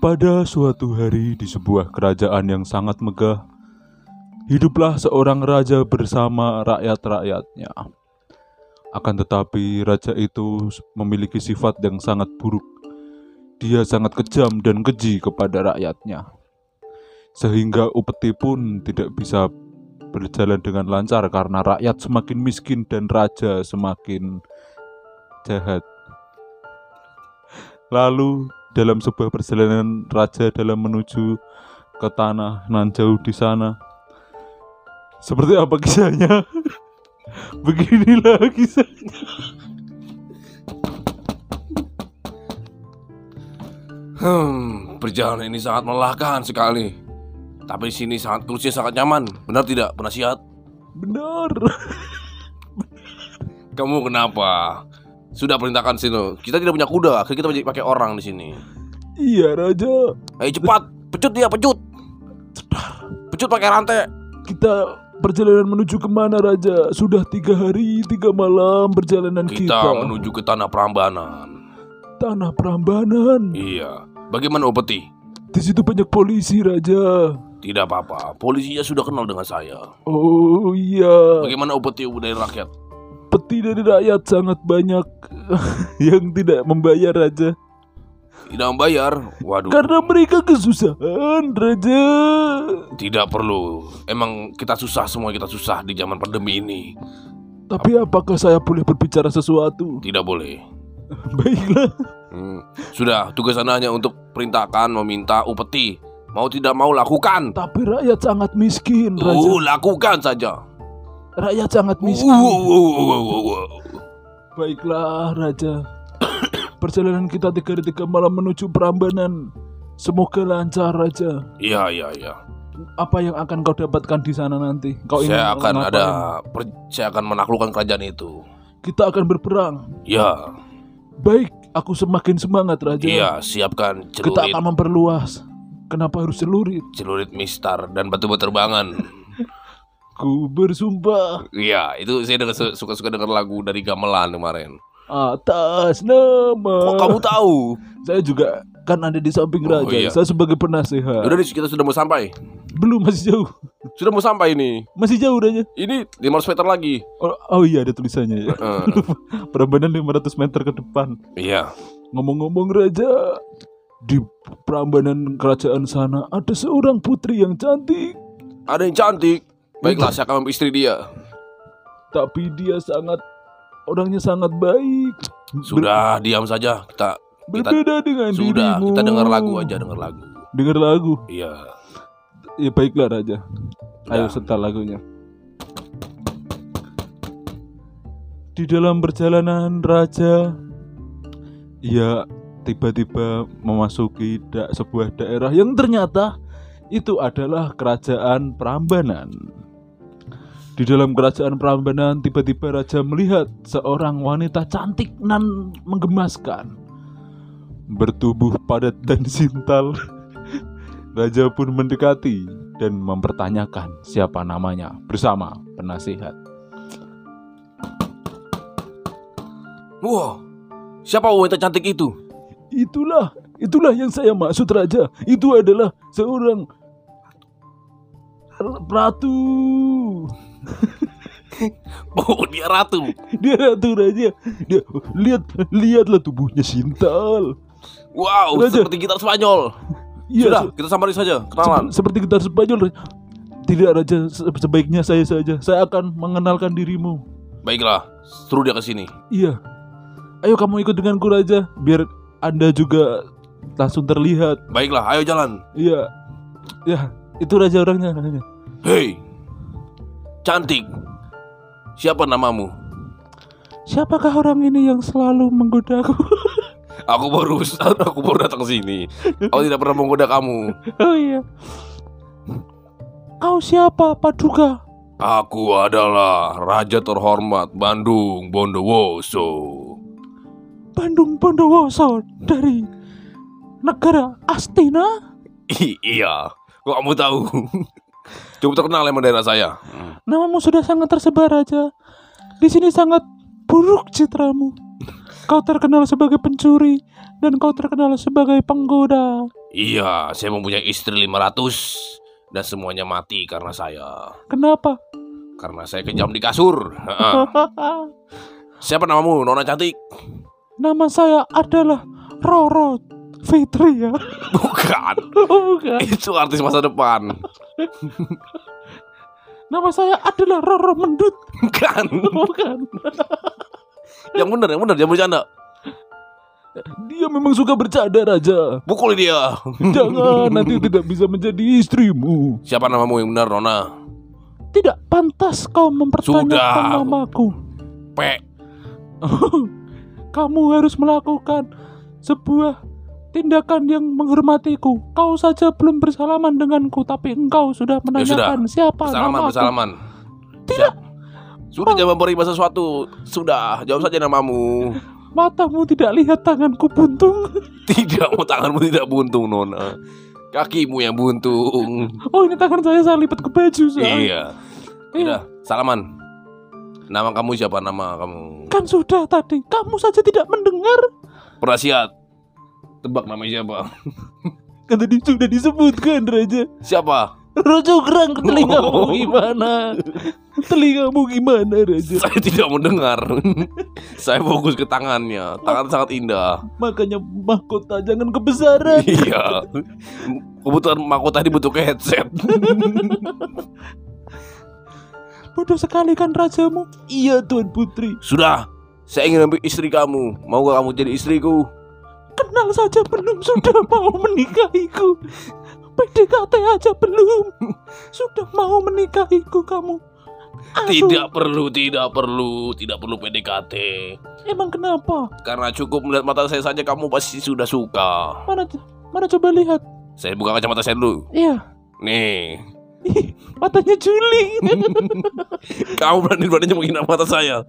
Pada suatu hari di sebuah kerajaan yang sangat megah, hiduplah seorang raja bersama rakyat-rakyatnya. Akan tetapi raja itu memiliki sifat yang sangat buruk. Dia sangat kejam dan keji kepada rakyatnya. Sehingga upeti pun tidak bisa berjalan dengan lancar karena rakyat semakin miskin dan raja semakin jahat. Lalu dalam sebuah perjalanan raja dalam menuju ke tanah nan jauh di sana. Seperti apa kisahnya? Beginilah kisahnya. Hmm, perjalanan ini sangat melelahkan sekali. Tapi di sini sangat kursi sangat nyaman. Benar tidak, penasihat? Benar. Kamu kenapa? Sudah perintahkan sini. Kita tidak punya kuda, akhirnya kita pakai orang di sini. Iya raja. Ayo cepat, pecut dia, pecut. Pecut pakai rantai. Kita perjalanan menuju ke mana raja? Sudah tiga hari tiga malam perjalanan kita. Kita menuju ke tanah Prambanan. tanah Prambanan. Iya. Bagaimana Upeti? Di situ banyak polisi raja. Tidak apa-apa. Polisinya sudah kenal dengan saya. Oh iya. Bagaimana Upeti dari rakyat? Peti dari rakyat sangat banyak yang tidak membayar raja. Tidak membayar. Waduh. Karena mereka kesusahan raja. Tidak perlu. Emang kita susah semua kita susah di zaman pandemi ini. Tapi apakah saya boleh berbicara sesuatu? Tidak boleh. Baiklah. Hmm. Sudah, tugas Anda hanya untuk perintahkan meminta upeti. Mau tidak mau lakukan. Tapi rakyat sangat miskin raja. Oh, lakukan saja. Rakyat sangat miskin. Baiklah raja. Perjalanan kita tiga hari tiga malam menuju Prambanan. Semoga lancar raja. Iya, iya, iya. Apa yang akan kau dapatkan di sana nanti? Kau ingin Saya akan ada per- saya akan menaklukkan kerajaan itu. Kita akan berperang. Ya, Baik, aku semakin semangat raja. iya, siapkan Kita celurit, akan memperluas. Kenapa harus celurit? celurit mistar dan batu berterbangan. Ku bersumpah Iya, itu saya dengar suka-suka dengar lagu dari gamelan kemarin. atas nama. Kok kamu tahu? Saya juga kan ada di samping Oh, raja. iya. Saya sebagai penasehat. Udah kita sudah mau sampai. Belum masih jauh. Sudah mau sampai ini. Masih jauh raja. Ini 500 meter lagi. Oh, oh iya ada tulisannya ya. Eh, Prambanan 500 meter ke depan. iya. Ngomong-ngomong raja, di Prambanan kerajaan sana ada seorang putri yang cantik, Ada yang cantik. Baiklah, saya akan istri dia. tapi dia sangat orangnya sangat baik. Sudah, diam saja. Kita Ber- kita berbeda dengan sudah, dirimu. kita dengar lagu aja, dengar lagu. Dengar lagu. Iya. Ya baiklah raja. Ayo Sudah. setel lagunya. Di dalam perjalanan raja, ia tiba-tiba memasuki da- sebuah daerah yang ternyata itu adalah kerajaan Prambanan. Di dalam kerajaan Prambanan, tiba-tiba raja melihat seorang wanita cantik nan menggemaskan, bertubuh padat dan sintal. Raja pun mendekati dan mempertanyakan siapa namanya bersama penasihat. Wah, siapa wanita cantik itu? Itulah, itulah yang saya maksud raja. Itu adalah seorang ratu. Oh, dia ratu. Dia ratu raja. Dia lihat lihatlah tubuhnya sintal. Wow, Raja. seperti gitar Spanyol. Iya, Sudah, se- kita samperin saja, kenalan. seperti gitar Spanyol. Tidak raja, se- sebaiknya saya saja. Saya akan mengenalkan dirimu. Baiklah, suruh dia ke sini. Iya. Ayo kamu ikut denganku raja, biar anda juga langsung terlihat. Baiklah, ayo jalan. Iya. Ya, itu raja orangnya. orangnya. Hei, cantik. Siapa namamu? Siapakah orang ini yang selalu menggodaku? Aku baru aku baru datang sini. Aku tidak pernah menggoda kamu. oh iya. Kau siapa, Paduka? Aku adalah Raja terhormat Bandung Bondowoso. Bandung Bondowoso dari negara Astina? I- iya, kok kamu tahu? Cukup terkenal emang daerah saya. Namamu sudah sangat tersebar raja. Di sini sangat buruk citramu. Kau terkenal sebagai pencuri dan kau terkenal sebagai penggoda. Iya, saya mempunyai istri 500 dan semuanya mati karena saya. Kenapa? Karena saya kejam di kasur. Siapa namamu, Nona cantik? Nama saya adalah Roro Fitri ya. Bukan. Oh, bukan. Itu artis masa depan. Nama saya adalah Roro Mendut. Bukan. Bukan. Yang benar, yang benar, jangan bercanda. Dia memang suka bercanda Raja. Pukul dia. Jangan nanti tidak bisa menjadi istrimu. Siapa namamu yang benar, Nona? Tidak pantas kau mempertanyakan Sudah. namaku. P. Kamu harus melakukan sebuah tindakan yang menghormatiku. Kau saja belum bersalaman denganku, tapi engkau sudah menanyakan siapa Bersalaman, namaku. bersalaman. Tidak. Sudah jangan memberi sesuatu. Sudah, jawab saja namamu. Matamu tidak lihat tanganku buntung. Tidak, mau tanganmu tidak buntung, Nona. Kakimu yang buntung. Oh ini tangan saya saya lipat ke baju saya. Iya. Tidak, salaman. Nama kamu siapa nama kamu? Kan sudah tadi. Kamu saja tidak mendengar. Prasiat. Tebak namanya siapa? Kan tadi sudah disebutkan Raja. Siapa? Rojo gerang ke telingamu Oh. gimana? Telingamu gimana Raja? Saya tidak mendengar. Saya fokus ke tangannya. Tangan sangat indah. Makanya mahkota jangan kebesaran. Iya. Kebetulan mahkota ini bentuknya headset. Bodoh sekali kan rajamu? Iya Tuan Putri. Sudah. Saya ingin ambil istri kamu. Mau gak kamu jadi istriku? Kenal saja belum sudah mau menikahiku. PDKT aja belum. Sudah mau menikahiku kamu. Aduh, Tidak perlu, tidak perlu, tidak perlu PDKT. Emang kenapa? Karena cukup melihat mata saya saja kamu pasti sudah suka. Mana mana coba lihat. Saya buka kacamata saya dulu. Iya. Nih, Ih, Matanya juling. kamu berani-beraninya menghina mata saya.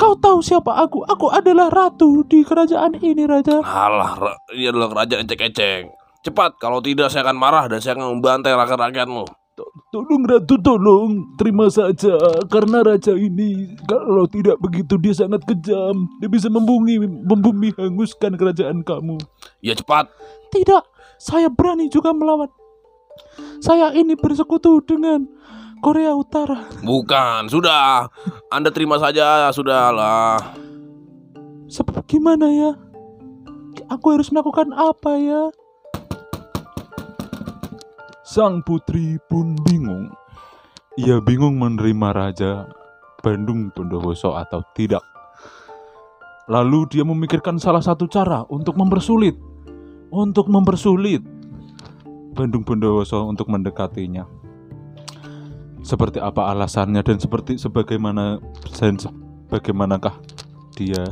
Kau tahu siapa aku? Aku adalah ratu di kerajaan ini, Raja. Alah, ini adalah kerajaan ecek-ecek. Cepat, kalau tidak saya akan marah dan saya akan membantai rakyat-rakyatmu. Tolong ratu, tolong. Terima saja. Karena raja ini, kalau tidak begitu dia sangat kejam. Dia bisa membumi, membumi hanguskan kerajaan kamu. Ya cepat. Tidak, saya berani juga melawan. Saya ini bersekutu dengan Korea Utara. Bukan, sudah. Anda terima saja, sudahlah. Sebab gimana ya? Aku harus melakukan apa ya? Sang putri pun bingung. Ia bingung menerima Raja Bandung Bondowoso atau tidak. Lalu dia memikirkan salah satu cara untuk mempersulit. Untuk mempersulit Bandung Bondowoso untuk mendekatinya. Seperti apa alasannya dan seperti sebagaimana dan bagaimanakah dia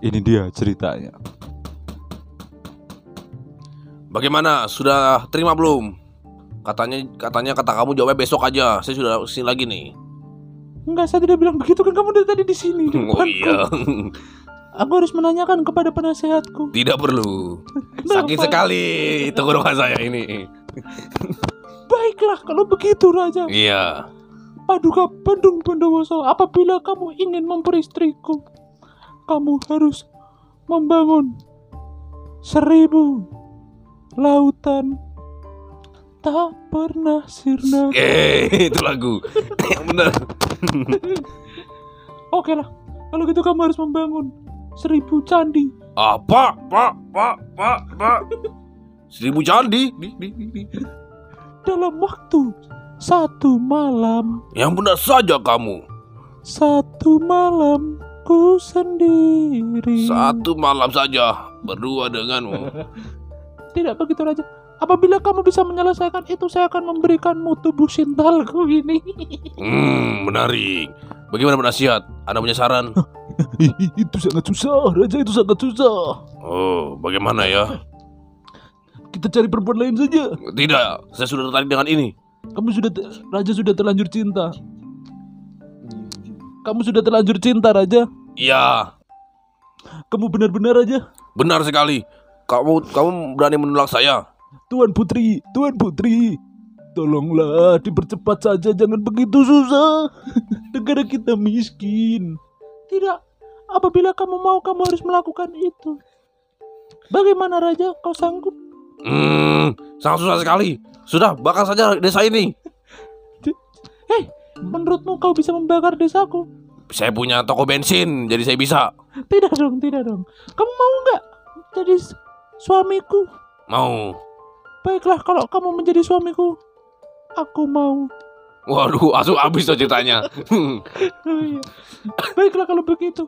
ini dia ceritanya Bagaimana? Sudah terima belum? Katanya katanya kata kamu jawabnya besok aja. Saya sudah ke sini lagi nih. enggak saya tidak bilang begitu kan kamu dari tadi di sini di Oh iya. aku harus menanyakan kepada penasehatku Tidak perlu. Sakit sekali tenggorokan saya ini. baiklah kalau begitu raja Iya. paduka Bandung Bondowoso apabila kamu ingin memperistriku kamu harus membangun seribu lautan tak pernah sirna Eh, itu lagu. Yang benar. oke lah kalau gitu kamu harus membangun seribu candi Ah, pak, pak, pak, pak, pak. Seribu candi. Di, di, di, di. Dalam waktu satu malam Yang benar saja kamu. satu malam ku sendiri Satu malam saja berdua denganmu. tidak begitu raja apabila kamu bisa menyelesaikan itu saya akan memberikanmu tubuh sintalku ini Hmm, menarik. Bagaimana penasihat? Anda punya saran? itu sangat susah raja itu sangat susah Oh, bagaimana ya? Kita cari perempuan lain saja Tidak, saya sudah tertarik dengan ini. kamu sudah raja sudah terlanjur cinta kamu sudah terlanjur cinta raja Iya, kamu benar-benar raja benar sekali. Kamu kamu berani menolak saya? Tuan Putri, Tuan Putri, tolonglah dipercepat saja, jangan begitu susah. Negara kita miskin. Tidak, apabila kamu mau, kamu harus melakukan itu. Bagaimana Raja, kau sanggup? Hmm, sangat susah sekali. Sudah, bakar saja desa ini. Hei, menurutmu kau bisa membakar desaku? Saya punya toko bensin, jadi saya bisa. Tidak dong, tidak dong. Kamu mau nggak jadi suamiku? Mau. Baiklah, kalau kamu menjadi suamiku, aku mau. Waduh, langsung habis tuh ceritanya. Oh, iya. Baiklah kalau begitu,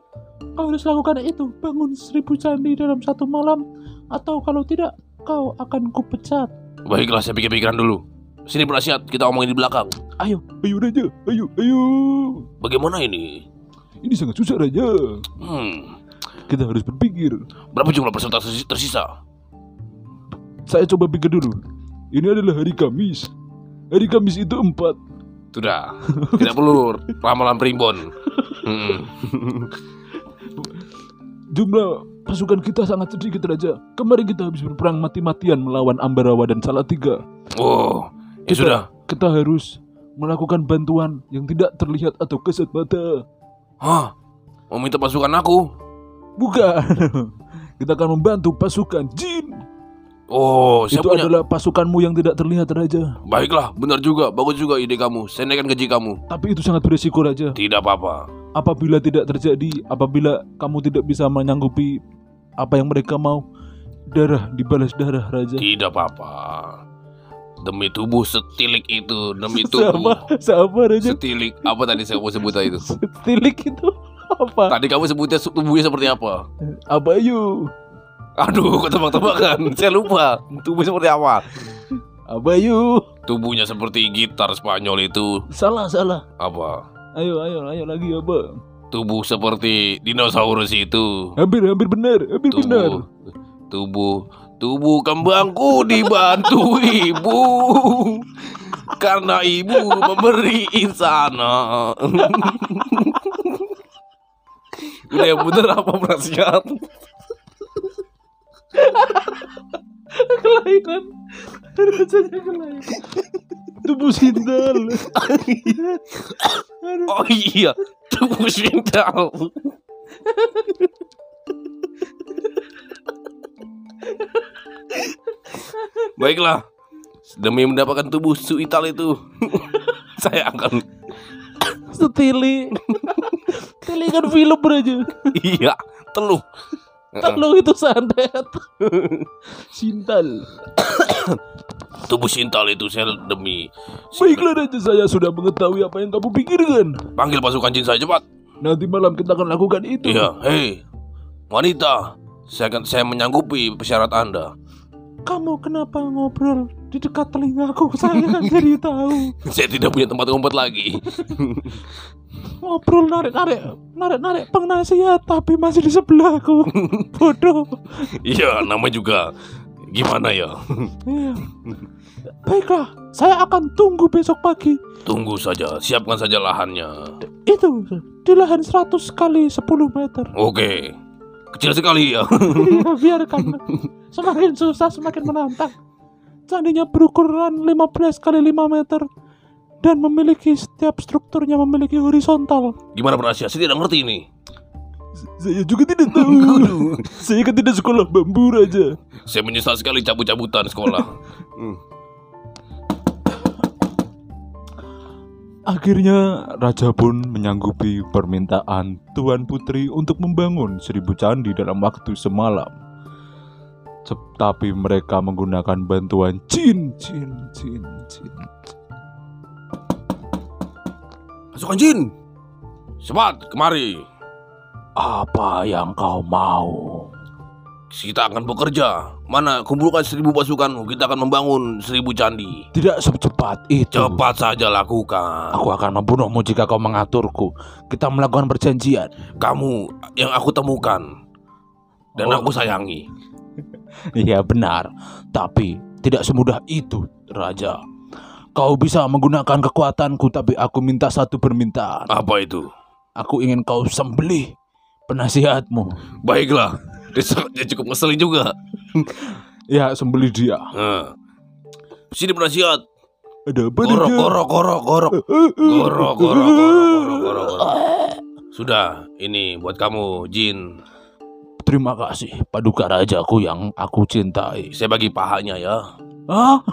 kau harus lakukan itu. Bangun seribu candi dalam satu malam, atau kalau tidak, kau akan kupecat. Baiklah, saya pikir-pikiran dulu. Sini penasihat, kita omongin di belakang. Ayo, ayo Raja, ayo, ayo. Bagaimana ini? Ini sangat susah Raja. Hmm, Kita harus berpikir. berapa jumlah peserta tersi- tersisa? Saya coba pikir dulu. Ini adalah hari Kamis. Hari Kamis itu empat. Sudah, tidak perlu ramalan primbon. Hmm. Jumlah pasukan kita sangat sedikit Raja. Kemarin kita habis berperang mati-matian melawan Ambarawa dan Salatiga. Oh, ya Kita- sudah. Kita harus melakukan bantuan yang tidak terlihat atau kesat mata. Hah? Mau minta pasukan aku? Bukan. Kita akan membantu pasukan jin. Oh, Itu punya. adalah pasukanmu yang tidak terlihat Raja. Baiklah, benar juga. Bagus juga ide kamu. Saya naikkan gaji kamu. Tapi itu sangat berisiko Raja. Tidak apa-apa. Apabila tidak terjadi, apabila kamu tidak bisa menyanggupi apa yang mereka mau, darah dibalas darah Raja. Tidak apa-apa. Demi tubuh setilik itu, demi Sama, tubuh sama Raja. setilik. Apa tadi saya mau sebut itu? Tilik itu apa? Tadi kamu sebutnya tubuhnya seperti apa? Apa yuk? Aduh, kok tebak-tebakan? Saya lupa. Tubuh seperti apa? Apa yuk? Tubuhnya seperti gitar Spanyol itu Salah, salah. apa? Ayo, ayo, ayo lagi apa? Tubuh seperti dinosaurus itu. Hampir, hampir benar, hampir benar. Tubuh, tubuh, tubuh kembangku dibantu ibu karena ibu memberi insana. Udah yang bener apa penasihat? Kelainan. Rasanya kelainan. Tubuh sindal. Oh iya, tubuh sindal. Baiklah, demi mendapatkan tubuh suital itu, saya akan Setili. Tili kan film aja. iya teluh. Telu itu santet. Sintal. Tubuh sintal itu saya demi Baiklah Raja, saya sudah mengetahui apa yang kamu pikirkan. panggil pasukan jin saya cepat. Nanti malam kita akan lakukan itu. Iya, hei wanita, saya akan saya menyanggupi persyarat anda. Kamu kenapa ngobrol di dekat telingaku? Saya kan jadi tahu. Saya tidak punya tempat ngumpet lagi. Ngobrol narik-narik, narik-narik pengnasihat tapi masih di sebelahku. Bodoh. Iya, nama juga gimana ya? Iya. Baiklah, saya akan tunggu besok pagi. Tunggu saja, siapkan saja lahannya. Itu di lahan 100 kali 10 meter. Oke, kecil sekali ya. Iya, biarkan. Semakin susah semakin menantang. Candinya berukuran 15 kali 5 meter dan memiliki setiap strukturnya memiliki horizontal. Gimana penasihat? Saya tidak ngerti ini. Saya juga tidak tahu. Saya kan tidak sekolah bambu raja. Saya menyesal sekali cabut-cabutan sekolah. Hmm. Akhirnya raja pun menyanggupi permintaan Tuan Putri untuk membangun seribu candi dalam waktu semalam. Tapi mereka menggunakan bantuan jin, jin, jin, jin. Pasukan jin, cepat kemari. Apa yang kau mau? Kita akan bekerja. Mana kumpulkan seribu pasukanmu. Kita akan membangun seribu candi. Tidak secepat itu. Cepat saja lakukan. Aku akan membunuhmu jika kau mengaturku. Kita melakukan perjanjian. Kamu yang aku temukan dan Oh. aku sayangi. Iya benar, tapi tidak semudah itu, Raja. Kau bisa menggunakan kekuatanku, tapi aku minta satu permintaan. Apa itu? Aku ingin kau sembelih penasihatmu. Baiklah. Dia cukup ngeselin juga. Ya, sembelih dia. Nah. Sini penasihat. Ada apa, Gorok, gorok, gorok, gorok. Gorok, gorok, gorok, gorok, gorok, gorok. Sudah, ini buat kamu, Jin. Terima kasih, paduka rajaku yang aku cintai. Saya bagi pahanya ya. Hah?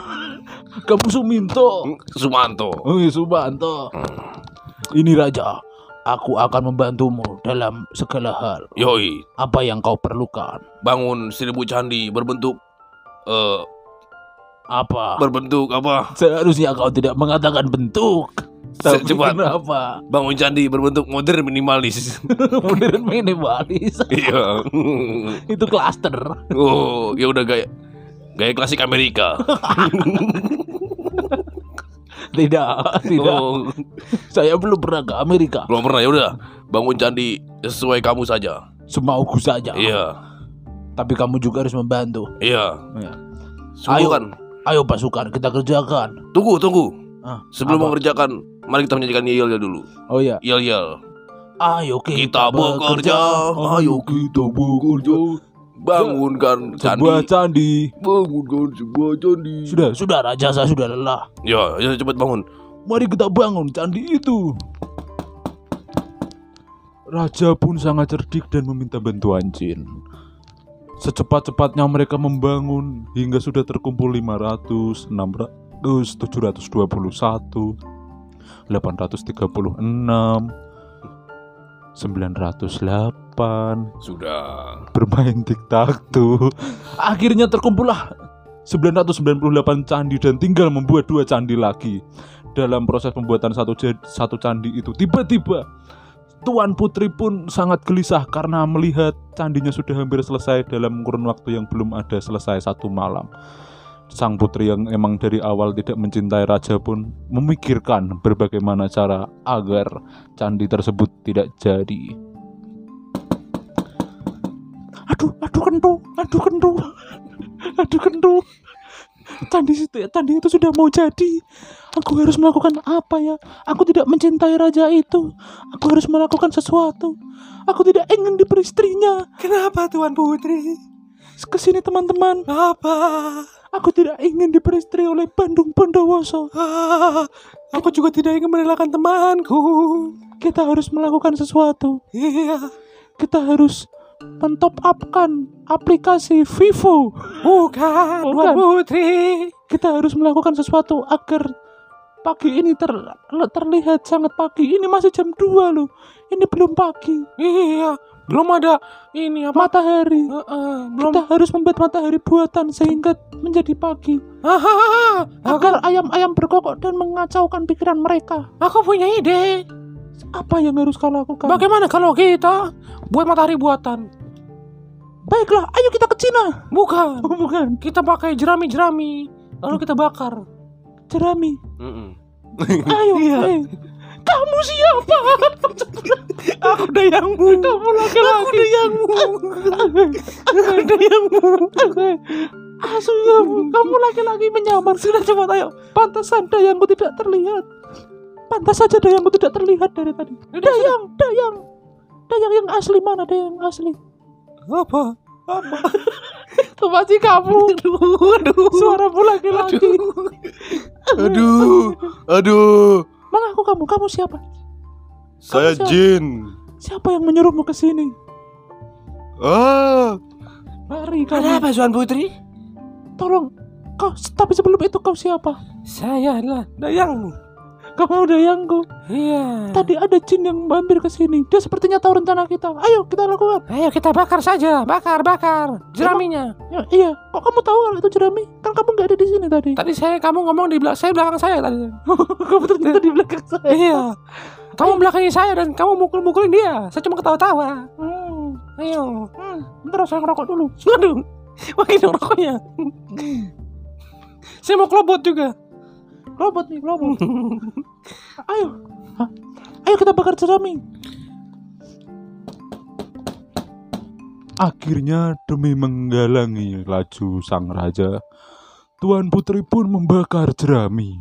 Kamu Suminto? Sumanto. Oh, iya, Subanto. Ini raja, aku akan membantumu dalam segala hal. Yoi, Apa yang kau perlukan? bangun seribu candi berbentuk eh Apa? berbentuk apa? Seharusnya kau tidak mengatakan bentuk. Tapi Cepat. kenapa? Bangun candi berbentuk modern minimalis. Modern minimalis. Iya. Itu klaster. oh, ya udah gaya gaya klasik Amerika. Tidak, tidak. Oh, Saya belum pernah ke Amerika. belum pernah ya udah. Bangun candi sesuai kamu saja. Semauku saja. Iya. Tapi kamu juga harus membantu. Iya. Iya. Ayo. kan. Ayo pasukan, kita kerjakan. Tunggu, tunggu. Ah, Sebelum apa? mengerjakan, mari kita menyanyikan yel yel dulu. Oh iya. Yel yel. Ayo kita, Kita bekerja, ayo kita bekerja. Bangunkan Sebuah candi. candi. Bangunkan sebuah candi. Sudah, sudah raja saya sudah lelah. Ya, ya cepat bangun. Mari kita bangun candi itu. Raja pun sangat cerdik dan meminta bantuan Jin. Secepat-cepatnya mereka membangun hingga sudah terkumpul 500, 600, 721, 836, 908, Sudah. bermain tic-tac-toe. Akhirnya terkumpullah 998 candi dan tinggal membuat dua candi lagi. Dalam proses pembuatan satu satu candi itu tiba-tiba Tuan Putri pun sangat gelisah karena melihat candinya sudah hampir selesai dalam kurun waktu yang belum ada selesai satu malam. Sang putri yang emang dari awal tidak mencintai raja pun memikirkan berbagai mana cara agar candi tersebut tidak jadi. Aduh, aduh kentu, aduh kentu, aduh kentu. Candi itu, candi itu sudah mau jadi. Aku harus melakukan apa ya? Aku tidak mencintai raja itu. Aku harus melakukan sesuatu. Aku tidak ingin diberi istrinya. Kenapa Tuan Putri? Ke sini teman-teman. Apa? Aku tidak ingin diberi istri oleh Bandung Bondowoso. Ah, aku juga tidak ingin merelakan temanku. Kita harus melakukan sesuatu. Iya. Kita harus mentop upkan aplikasi Vivo. Bukan, Tuan Putri. Kita harus melakukan sesuatu agar pagi ini ter, terlihat sangat pagi. Ini masih jam 2 loh. Ini belum pagi. Iya, belum ada ini apa? Matahari. Heeh, belum. Kita harus membuat matahari buatan sehingga menjadi pagi. Agar ayam-ayam berkokok dan mengacaukan pikiran mereka. aku punya ide. Apa yang harus kau lakukan? Bagaimana kalau kita buat matahari buatan? Baiklah, ayo kita ke Cina. Bukan. Oh, bukan. Kita pakai jerami-jerami, lalu kita bakar. Jerami. Ayo, Ayo, ayo. Kamu siapa? aku dayangmu. Kamu laki-laki. Aku dayangmu. Aku dayangmu. Asu kamu, kamu laki-laki menyamar. Sudah cepat ayo. Pantasan dayangku tidak terlihat. Pantas saja dayangku tidak terlihat dari tadi. Dayang, dayang. Dayang yang asli mana dayang asli? Apa? Apa? Itu masih kamu. Aduh, aduh. Suaramu laki-laki. Aduh, aduh. Mengaku kamu, kamu siapa? Saya siapa? Jin. Siapa yang menyuruhmu ke sini? Ah, Mari kamu. Tuan Putri? Tolong. Kau, tapi sebelum itu kau siapa? Saya adalah dayangmu. Kamu dayangku. Iya. Tadi ada jin yang mampir ke sini. Dia sepertinya tahu rencana kita. Ayo kita lakukan. Ayo kita bakar saja, bakar, bakar jeraminya. Ya, iya. Kok kamu tahu kalau itu jerami? Kan kamu nggak ada di sini tadi. Tadi saya kamu ngomong di belakang saya belakang saya tadi. kamu ternyata di belakang saya. iya. Kamu belakangi saya dan kamu mukul-mukulin dia. Saya cuma ketawa-tawa. Hmm. Ayo. Hmm. Bentar saya ngerokok dulu. Waduh. Makin dong rokoknya. saya mau kelobot juga. Robot nih, robot. Ayo. Hah? Ayo kita bakar jerami. Akhirnya demi menggalangi laju sang raja, Tuan Putri pun membakar jerami.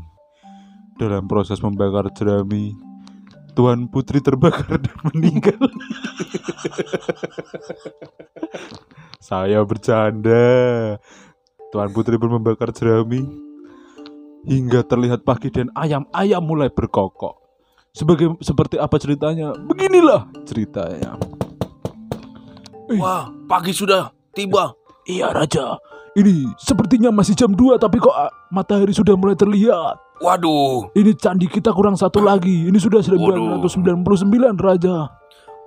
Dalam proses membakar jerami, Tuan Putri terbakar dan meninggal. Saya bercanda. Tuan Putri pun membakar jerami hingga terlihat pagi dan ayam-ayam mulai berkokok. Sebagai seperti apa ceritanya? Beginilah ceritanya. Eh. Wah, pagi sudah tiba. Iya Raja, ini sepertinya masih jam 2 tapi kok ah, matahari sudah mulai terlihat. Waduh, Ini candi kita kurang satu lagi. Ini sudah 1999 Raja.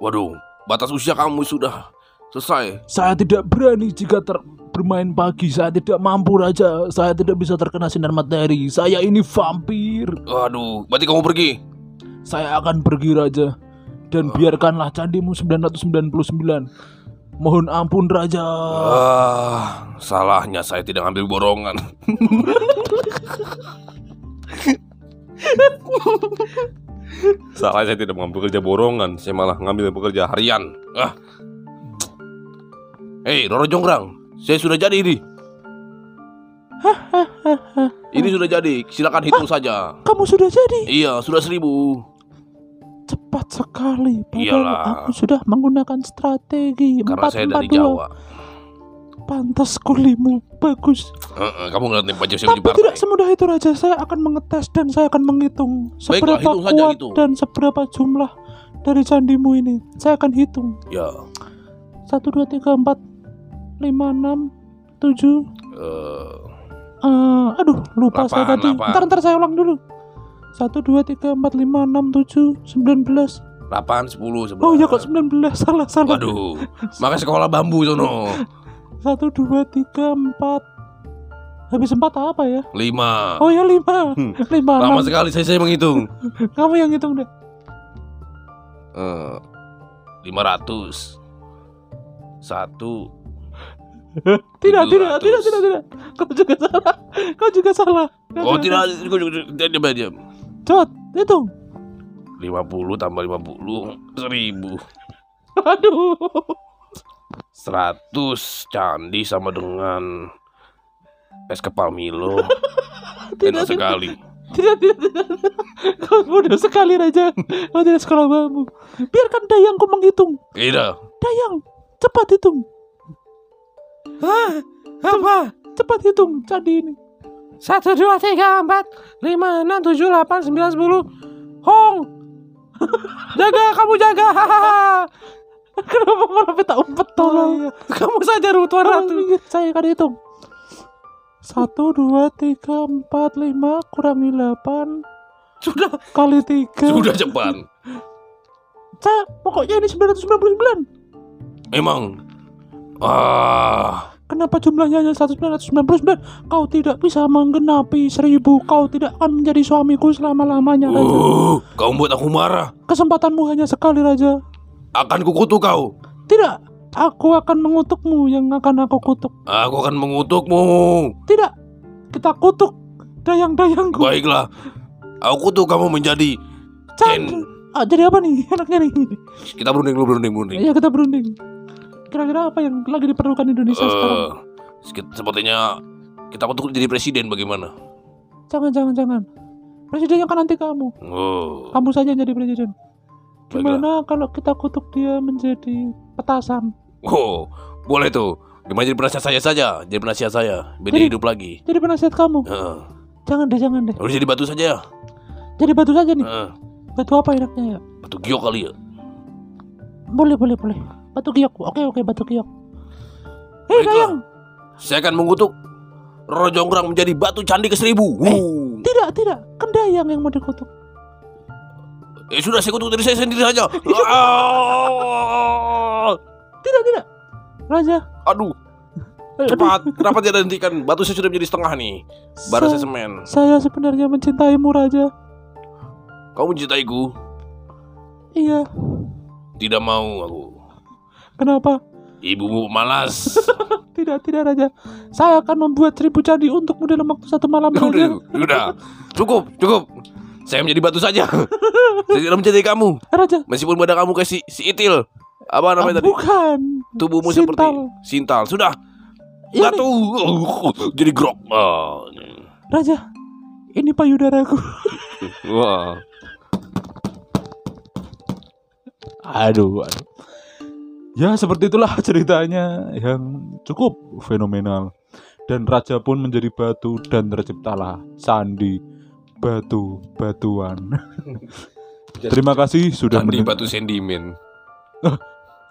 waduh, batas usia kamu sudah selesai. Saya tidak berani jika ter bermain pagi. Saya tidak mampu Raja. Saya tidak bisa terkena sinar matahari. Saya ini vampir. Waduh, berarti kamu pergi. Saya akan pergi Raja. Dan biarkanlah candimu 999. Mohon ampun Raja. Ah, salahnya saya tidak ngambil borongan. Salah saya tidak mengambil kerja borongan, saya malah ngambil pekerja harian. Ah. Hei, Roro Jonggrang, saya sudah jadi ini. ini sudah jadi, silakan hitung saja. Kamu sudah jadi. Iya, sudah seribu. Cepat sekali. Padahal Iyalah. aku sudah menggunakan strategi. Karena Empat, saya empat, dari dua. Jawa. Pantas kulimu bagus. Kamu ngeliatin baju saya Tapi tidak semudah itu Raja. Saya akan mengetes dan saya akan menghitung Baiklah, seberapa hitung saja, kuat hitung. dan seberapa jumlah dari candimu ini. Saya akan hitung. Ya, Satu, dua, tiga, empat, lima, enam, tujuh. eh, Eh, aduh, lupa saya Lapan, tadi. Ntar, ntar saya ulang dulu. Satu, dua, tiga, empat, lima, enam, tujuh, sembilan belas. 8, 10, 11. Oh iya kok sembilan belas. Salah, salah. Waduh, makanya sekolah bambu sono. Satu, dua, tiga, empat. Habis empat apa ya? 5. Oh ya lima. Hmm, Lima, Lama enam. sekali saya, saya menghitung. Kamu yang hitung deh. Eh, 500. Satu. Tidak, tidak, 700. tidak, tidak, tidak. Kau juga salah. Kau juga salah. Kau Oh juga tidak, diam diam diam. Cepat, hitung. 50 tambah 50 1000. Aduh. 100 candi sama dengan es kepal Milo. Tidak, Enak sekali. Tidak, tidak, tidak. Kau bodoh sekali Raja. Kau tidak sekolah bambu. Biarkan Dayangku menghitung. Tidak. Dayang, cepat hitung. Hah? Apa? Cepat hitung candi ini. Satu, dua, tiga, empat, lima, enam, tujuh, delapan, sembilan, sepuluh. Hong. Jaga, kamu jaga. Kenapa malah peta umpet tolong? kamu saja Tuan Ratu. Oh, Saya akan hitung. Satu, dua, tiga, empat, lima, kurangi delapan, Sudah, kali tiga. sudah cepat. Saya, pokoknya ini 999. Emang. Ah, Kenapa jumlahnya hanya 1999? Kau tidak bisa menggenapi seribu. Kau tidak akan menjadi suamiku selama-lamanya, Raja. uh, kau membuat aku marah. Kesempatanmu hanya sekali, Raja. Akan kukutuk kau. Tidak, aku akan mengutukmu yang akan aku kutuk. Aku akan mengutukmu. Tidak, kita kutuk dayang-dayangku. Baiklah. Aku kutuk kamu menjadi Can- Ken. Ah, jadi apa nih enaknya nih? Kita berunding dulu, berunding, berunding. Iya kita berunding. Kira-kira apa yang lagi diperlukan Indonesia sekarang? Eh, sekit- sepertinya kita kutuk jadi presiden bagaimana? Jangan, jangan, jangan. Presidennya kan nanti kamu. Oh, Kamu saja yang jadi presiden. Baiklah. Gimana kalau kita kutuk dia menjadi petasan? oh, boleh tuh. Gimana jadi penasihat saya saja, jadi penasihat saya, biar Jadi- hidup lagi. Jadi penasihat kamu. Heeh. Jangan deh, jangan deh. Udah jadi batu saja ya. Jadi batu saja nih. Heeh. Batu apa enaknya ya? Batu giok kali ya. Boleh, boleh, boleh. Batu giok. Oke, oke, batu giok. Hei. Dayang. Saya akan mengutuk Roro Jonggrang menjadi batu candi ke seribu. Eh. Wuh. Tidak, tidak. Kan Dayang yang mau dikutuk. Eh sudah saya kutuk dari saya sendiri saja. Ah. Tidak, tidak. Raja. Aduh, cepat. Kenapa tidak hentikan? Batu saya sudah menjadi setengah nih. Bara saya Sa- semen. saya sebenarnya mencintaimu, Raja. Kamu mencintaiku? Iya. Tidak mau aku. Kenapa? Ibumu malas. Tidak, tidak, Raja. Saya akan membuat seribu candi untukmu dalam waktu satu malam, udah, Raja. udah. Cukup, cukup. Saya menjadi batu saja. saya tidak mencintai kamu. Raja. Meskipun badan kamu kayak si, si Itil. Apa namanya Ah, tadi? Bukan. Tubuhmu Sintal. seperti Sintal. Sudah. Ini, Batu. Jadi grok. Ah. Raja. Ini payudaraku. Wah. Aduh, aduh. Ya seperti itulah ceritanya yang cukup fenomenal. Dan raja pun menjadi batu dan terciptalah candi batu-batuan. Terima kasih sudah Candi batu sentimen.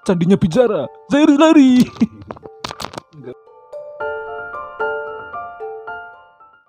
candinya bicara. Saya lari.